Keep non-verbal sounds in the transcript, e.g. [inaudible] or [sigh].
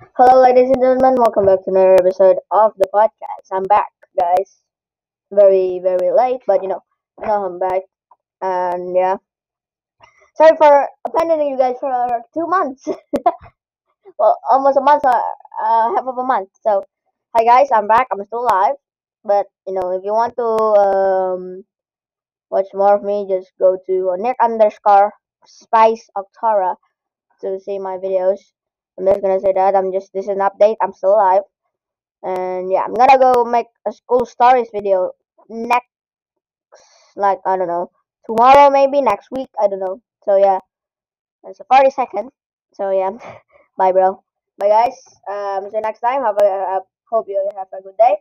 Hello, ladies and gentlemen. Welcome back to another episode of the podcast. I'm back, guys. Very, very late, but you know, you know I'm back, and yeah. Sorry for abandoning you guys for two months. [laughs] well, almost a month, uh, uh, half of a month. So, hi guys, I'm back. I'm still alive, but you know, if you want to um watch more of me, just go to Nick underscore Spice Octora to see my videos. I'm just gonna say that. I'm just this is an update. I'm still alive. And yeah, I'm gonna go make a school stories video next like I don't know. Tomorrow maybe, next week, I don't know. So yeah. It's a forty second. So yeah. [laughs] Bye bro. Bye guys. Um see you next time. Have a uh, hope you have a good day.